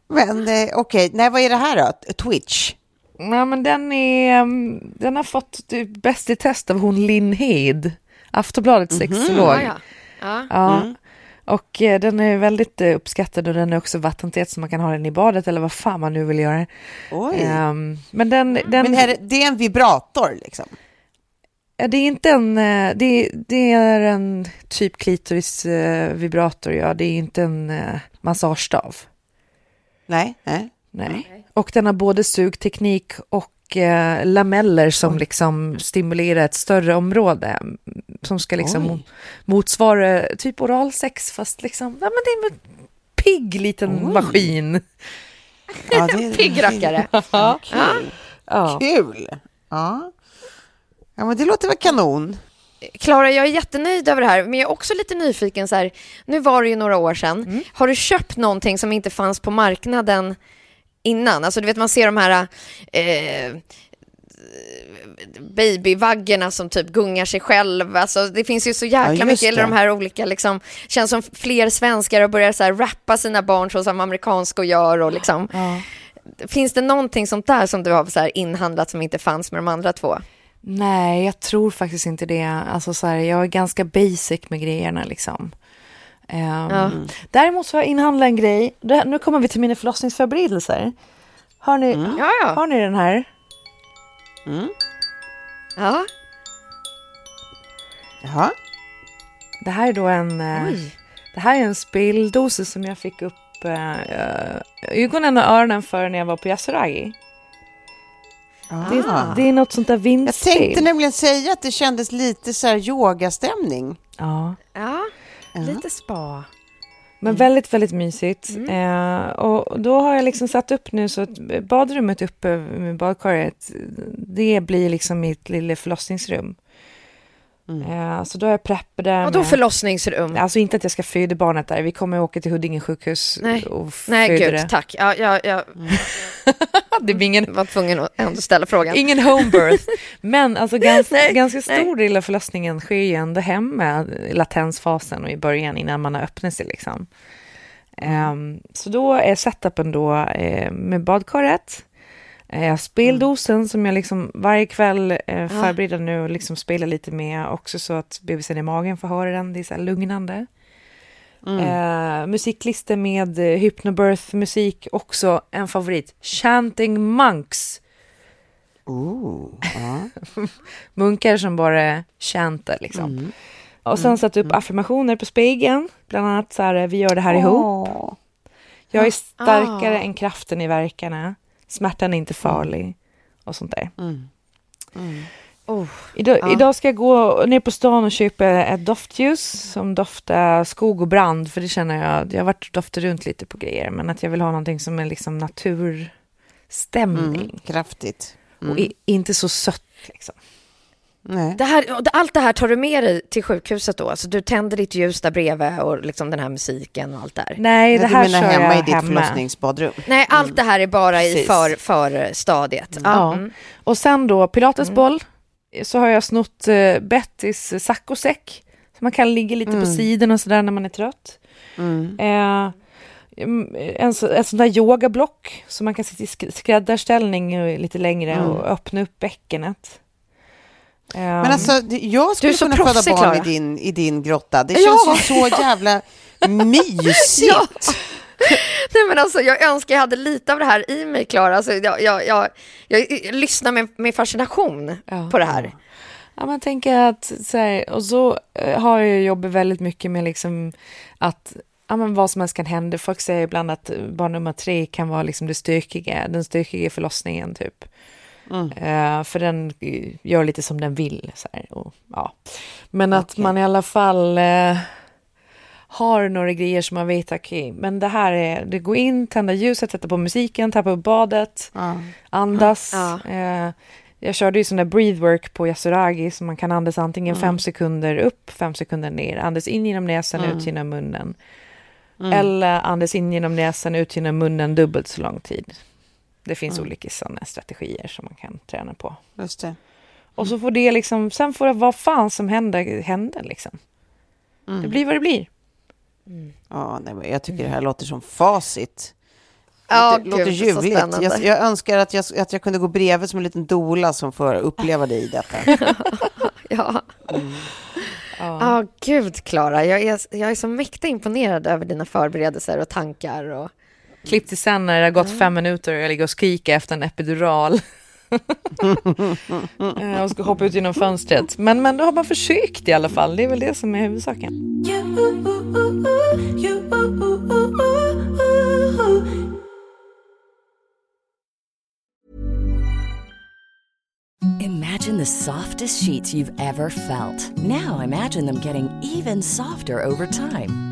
Men eh, okej, nej vad är det här då? Twitch? Ja, men den är, mm, den har fått typ bäst i test av hon Linn Hed, Aftonbladets sexolog. Ja, ja. Ja. Mm. Och eh, den är väldigt eh, uppskattad och den är också vattentet så man kan ha den i badet eller vad fan man nu vill göra. Oj. Ehm, men den, den, Men är det, är en vibrator liksom? Ja, det är inte en, eh, det, det är en typ klitoris eh, vibrator, ja. Det är inte en massagestav. Nej, nej. Nej. Och den har både sugteknik och eh, lameller som liksom stimulerar ett större område. mm, Som ska liksom Oj. mo- motsvara typ oralsex fast liksom, ja men det är en pigg liten Oj. maskin. Ja, det är- *laughs* Pigg rackare. Ja, kul. Ja. Kul. Ja. ja, men det låter väl kanon. Klara, jag är jättenöjd över det här, men jag är också lite nyfiken. Så här, nu var det ju några år sedan. Har du köpt någonting som inte fanns på marknaden innan? Alltså, du vet, man ser de här eh, babyvaggerna som typ gungar sig själv. Alltså, det finns ju så jäkla Ja, mycket, eller de här olika, liksom, känns som fler svenskar har börjat så här, rappa sina barn så som amerikanska gör. Och, liksom. Ja. Finns det någonting sånt där som du har så inhandlat som inte fanns med de andra två? Nej, jag tror faktiskt inte det. Alltså så här, jag är ganska basic med grejerna liksom. Ehm, Ja. Däremot så har jag inhandlat en grej. Det, här- nu kommer vi till mina förlossningsförberedelser. Har ni, Ja, ja. har ni den här? Mm. ja. Jaha. Det här är då en, eh, Oj. det här är en speldosa som jag fick upp eh, eh, ögonen och öronen för när jag var på Yasuragi. Det, Ah. det är något sånt där Jag vindspel. tänkte nämligen säga att det kändes lite så här yogastämning. Ja. Ja, lite spa. Men väldigt, väldigt mysigt. Eh, och då har jag liksom satt upp nu så att badrummet uppe med badkaret, det blir liksom mitt lilla förlossningsrum. Eh, så då är jag preppad där. Och då med- förlossningsrum? Alltså inte att jag ska föda barnet där. Vi kommer åka till Huddinge sjukhus Nej, och Nej föda gud, det. tack. Ja, jag, jag *laughs* det blir ingen, var tvungen att ändå ställa frågan. ingen home birth. Men alltså ganska, *laughs* Nej, ganska nej. stor del av förlossningen sker ju ändå hemma, latensfasen och i början innan man har öppnat sig liksom. Ehm, så då är setupen då eh, med badkaret, eh, speldosen som jag liksom varje kväll eh, förbereder nu och liksom spelar lite med också så att bebisen i magen får höra den, det är så lugnande. Eh, musiklistor med eh, hypnobirth-musik, också en favorit. Chanting Monks. Ooh, ja. *laughs* Munkar som bara chantar liksom. Och sen satt upp affirmationer på spegeln, bland annat så här, vi gör det här ihop. Åh. Jag är starkare Ah. än kraften i verkarna. Smärtan är inte farlig. Och sånt där. Oh, Idag, Ja. idag ska jag gå ner på stan och köpa ett doftljus som doftar skog och brand. För det känner jag, jag har varit doftat runt lite på grejer. Men att jag vill ha någonting som är liksom naturstämning. Mm, kraftigt. Och i, inte så sött liksom. Nej. det här, allt det här tar du med dig till sjukhuset då? Alltså du tänder ditt ljus där bredvid och liksom den här musiken och allt där? Nej, det du här menar kör hemma jag i ditt hemma. förlossningsbadrum? Nej, allt det här är bara i Precis. för, för stadiet. Ja. Ja. Mm. Och sen då pilatesboll. Så har jag snott uh, Bettys saccosäck. Så man kan ligga lite på sidan och sådär när man är trött. Mm. Eh, mm, en, så- ett sånt där yogablock så man kan sitta i sk- skräddarställning eh, lite längre och öppna upp bäckenet. Men alltså, det- jag skulle kunna föda proffsig, barn i Klara. din, i din grotta. Det Ja, känns ju så *laughs* jävla mysigt. Ja. *laughs* Nej men alltså jag önskar jag hade lite av det här i mig Klara. Alltså, jag, jag, jag, jag, lyssnar med, med fascination Ja. på det här. Ja, man tänker att så här, och så eh, har jag jobbat väldigt mycket med liksom att ja, men vad som helst kan hända. Folk säger ibland att barn nummer tre kan vara liksom det stökiga, den stökiga förlossningen typ. Eh, för den gör lite som den vill. Så här, och, ja. Men att man i alla fall eh, har några grejer som man vet, okej, men det här är, det går in, tända ljuset, sätta på musiken, tappa upp badet, Ja. andas. Ja. Eh, jag körde ju sån där breathwork på Yasuragi så man kan andas antingen fem sekunder upp, fem sekunder ner, andas in genom näsan, ut genom munnen. Eller andas in genom näsan, ut genom munnen dubbelt så lång tid. Det finns olika sådana strategier som man kan träna på. Just det. Och så får det liksom, sen får det vad fan som händer, händer liksom. Det blir vad det blir. Ja, nej, men jag tycker det här låter som facit. Ja, det låter så ljuvligt. Jag, jag önskar att jag, att jag kunde gå bredvid som en liten dola som får uppleva det i detta. *laughs* Ja. Ja, gud Klara, jag är, jag är så mäkta imponerad över dina förberedelser och tankar. Och... Klipp till sen när det har gått fem minuter och jag ligger och skriker efter en epidural. *laughs* Eh, och ska hoppa ut genom fönstret. Men, men då har man försökt i alla fall. Det är väl det som är huvudsaken. Imagine the softest sheets you've ever felt. Now imagine them getting even softer over time.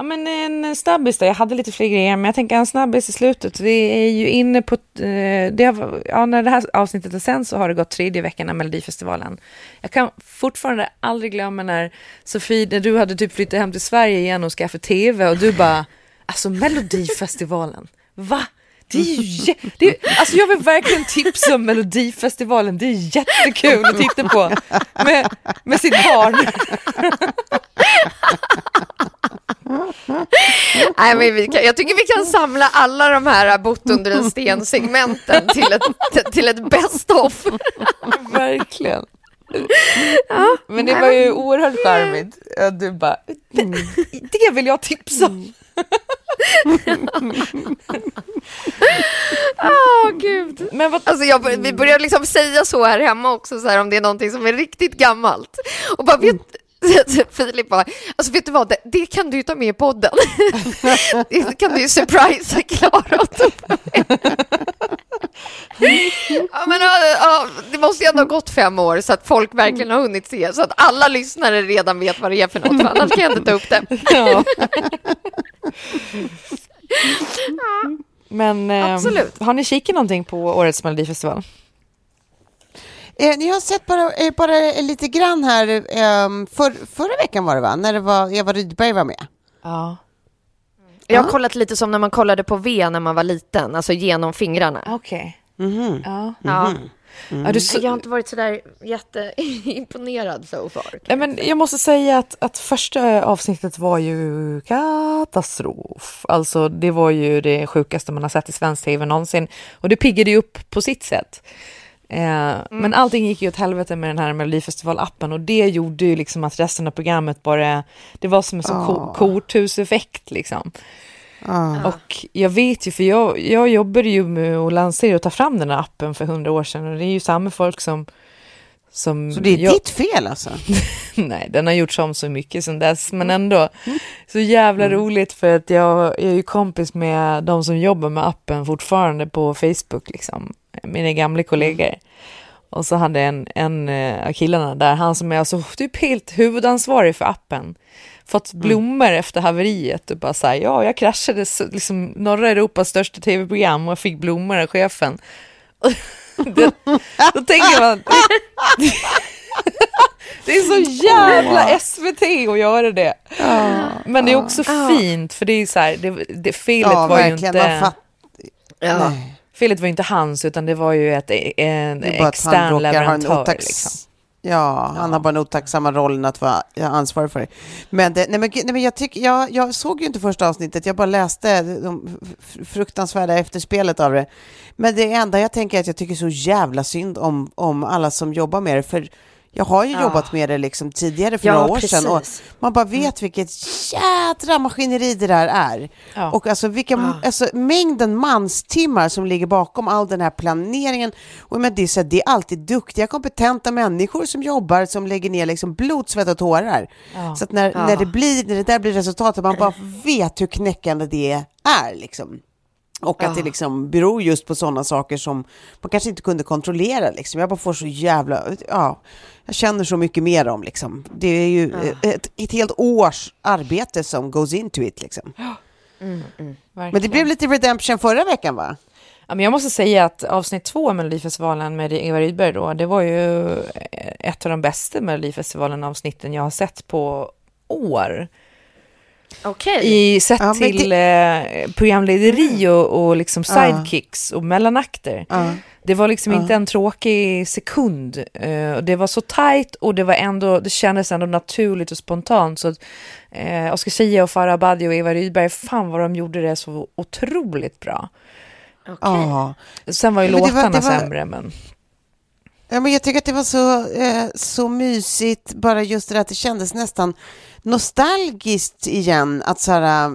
Ja, men en snabbis då. Jag hade lite fler grejer, men jag tänker en snabbis i slutet. Vi är ju inne på... Eh, det har, ja, när det här avsnittet är sen så har det gått tredje veckan av Melodifestivalen. Jag kan fortfarande aldrig glömma när Sofie, när du hade typ flyttat hem till Sverige igen och skaffat tv och du bara, alltså Melodifestivalen, va? Det är ju jä- det är, alltså jag vill verkligen tipsa om Melodifestivalen. Det är jättekul att titta på med, med sitt barn. *laughs* *laughs* Nej, men vi kan, jag tycker vi kan samla alla de här bott under en sten-segmenten till ett, till ett best of. *laughs* Verkligen. Men det var ju oerhört charmigt. Ja, Du bara, det, det vill jag tipsa om. *laughs* Åh, gud. Men vad, Alltså jag, vi börjar liksom säga så här hemma också, så här, om det är någonting som är riktigt gammalt. Och bara vet, *laughs* Filip bara, alltså vet du vad, det, det kan du ju ta med i podden. *laughs* det kan du ju surprisa Klara och *laughs* ja, men, ja, det måste ju ändå ha gått fem år så att folk verkligen har hunnit se, så att alla lyssnare redan vet vad det är för något, för annars kan jag inte ta upp det. ja. Men eh, har ni kikat någonting på årets Melodifestival? Eh, ni har sett bara, eh, bara lite grann här, eh, för, förra veckan var det va? När det var Eva Rydberg var med. Ja. Jag har kollat lite som när man kollade på V när man var liten, alltså genom fingrarna. Okej. Mhm. Ja. Ja. Ja, du, Jag har inte varit sådär jätteimponerad so far. Nej, men jag måste säga att, att första avsnittet var ju katastrof. Alltså det var ju det sjukaste man har sett i svensk tv någonsin. Och det piggade ju upp på sitt sätt. Eh, Men allting gick ju åt helvete med den här Melodifestival-appen och det gjorde ju liksom att resten av programmet bara, det var som en sån ko- korthuseffekt liksom. Och jag vet ju, för jag, jag jobbade ju med att lansera och ta fram den här appen för hundra år sedan och det är ju samma folk som... som Så det är jag, ditt fel alltså? *laughs* Nej, den har gjorts om så mycket sedan dess, men ändå. Så jävla roligt för att jag, jag är ju kompis med de som jobbar med appen fortfarande på Facebook, liksom. Mina gamla kollegor. Och så hade en, en eh, av killarna där, han som är alltså typ helt huvudansvarig för appen, fått blommor efter haveriet och bara så här, ja, jag kraschade så- liksom norra Europas största tv-program och jag fick blommor av chefen. *laughs* det, då tänker man, det *laughs* är så jävla SVT att göra det. Men det är också fint, för det är så här, det, det, felet Ja, var ju verkligen. inte... Man fatt... Ja. Nej. Felet var ju inte hans, utan det var ju ett, en extern leverantör. otax... Liksom. Ja, han har bara den otacksamma rollen att vara ansvarig för det. Men, det, nej, men, nej, men jag, tyck, jag, jag såg ju inte första avsnittet, jag bara läste de fruktansvärda efterspelet av det. Men det enda jag tänker är att jag tycker så jävla synd om, om alla som jobbar med det, för jag har ju jobbat med det liksom tidigare för Ja, några år precis. sedan och man bara vet vilket jädra maskineri det där är. Ja. Och alltså, vilka, alltså mängden manstimmar som ligger bakom all den här planeringen. Och men det, är så, det är alltid duktiga, kompetenta människor som jobbar, som lägger ner liksom blod, svett och tårar. Så att när, när, det blir, när det där blir resultatet, man bara vet hur knäckande det är. Liksom. Och att det liksom beror just på sådana saker som man kanske inte kunde kontrollera. Liksom. Jag bara får så jävla... Ja, jag känner så mycket mer om liksom. Det är ju ett, ett helt års arbete som goes into it. Liksom. *gasps* Men det blev lite redemption förra veckan va? Ja, men jag måste säga att avsnitt två av Melodifestivalen med Eva Rydberg då, det var ju ett av de bästa Melodifestivalen-avsnitten jag har sett på år. Okej. I sett Ja, till eh, programlederi och, och liksom sidekicks och mellanakter. Det var liksom inte en tråkig sekund. Eh, och det var så tajt och det var ändå, det kändes ändå naturligt och spontant. Så att, eh, Oscar Zia och Farah Abadi och Eva Rydberg, fan vad de gjorde det så otroligt bra. Ja. Sen var ju Men det var- låtarna det var- sämre, men... Ja, men jag tycker att det var så, eh, så mysigt, bara just det där att det kändes nästan nostalgiskt igen, att så här,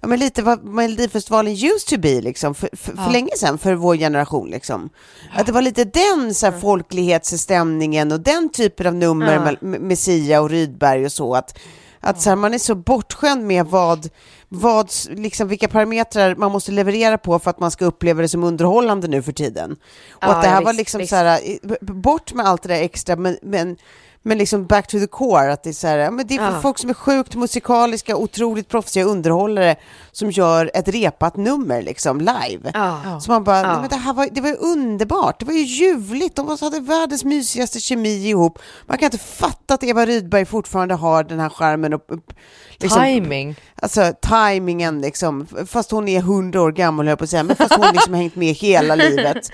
ja, men lite vad Melodifestivalen used to be, liksom, för, för, för länge sedan, för vår generation. Liksom. Att det var lite den så här, folklighetsstämningen och den typen av nummer med, med Sia och Rydberg och så, att, att så här, man är så bortskämd med vad, vad, liksom, vilka parametrar man måste leverera på för att man ska uppleva det som underhållande nu för tiden. Och Ja, att det här ja, var visst, liksom visst. så här, bort med allt det där extra, men, men, Men liksom back to the core, att det är så här, men det är för Ja. folk som är sjukt musikaliska, otroligt proffsiga underhållare som gör ett repat nummer liksom live. Ja. Så man bara, Ja. men det här var, det var ju underbart, det var ju ljuvligt, de hade världens mysigaste kemi ihop. Man kan inte fatta att Eva Rydberg fortfarande har den här charmen och liksom, Timing. Alltså tajmingen liksom, fast hon är hundra år gammal höll jag på att säga, men fast hon liksom har *laughs* hängt med hela livet.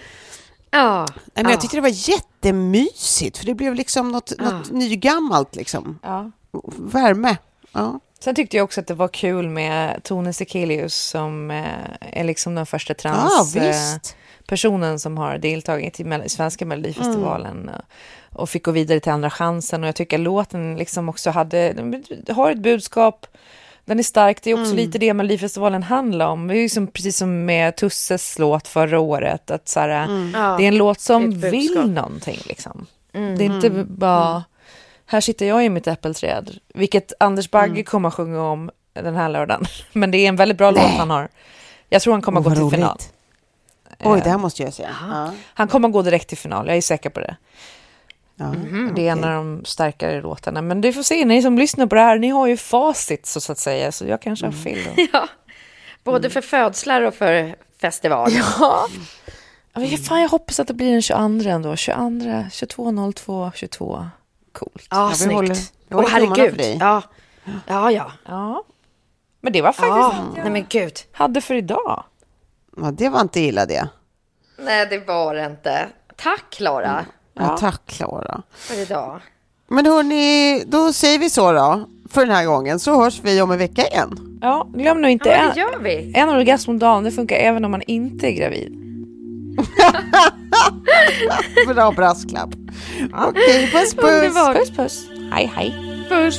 Ja. Men jag tyckte det var jättemysigt, för det blev liksom något, Ja. något nygammalt liksom. Ja. Värme. Ja. Sen tyckte jag också att det var kul med Tone Sekelius som eh, är liksom den första trans Ja, eh, som har deltagit i svenska Melodifestivalen eh, och fick gå vidare till Andra chansen och jag tycker låten liksom också hade, har ett budskap, den är stark, det är också lite det Melodifestivalen handlar om. Det är ju som, precis som med Tusses låt förra året, att så här, Ja. det är en låt som budskap. vill någonting liksom. Det är inte bara, här sitter jag i mitt äppelträd, vilket Anders Bagge kommer att sjunga om den här lördagen. *laughs* Men det är en väldigt bra låt han har. Jag tror han kommer att gå till final. roligt. Oj, det här måste jag säga. Ja. Han kommer att gå direkt till final, jag är säker på det. Ja. det är en av de starkare låtarna. Men du får se, ni som lyssnar på det här, ni har ju facit så, så att säga. Så jag kanske har fel då. *laughs* Ja. Både för födslar och för festival. Ja. Ja, men fan, jag hoppas att det blir den 22 ändå. 22, 22, 02, 22. Coolt. Ja, vi snyggt. håller- Åh, herregud. Ja. ja, ja. Ja. Men det var faktiskt Ja, nej men gud. hade för idag. Ja, det var inte illa det. Nej, det var det inte. Tack, Klara, Ja. tack Klara. för idag. Men hörni, då säger vi så då, för den här gången, så hörs vi om en vecka igen. Ja, glöm nu inte Ja, en, det gör vi. en orgasm om dagen. Det funkar även om man inte är gravid. *laughs* Bra brasklapp. Okej, puss puss. Underbart. Puss puss. Hej hej. Puss.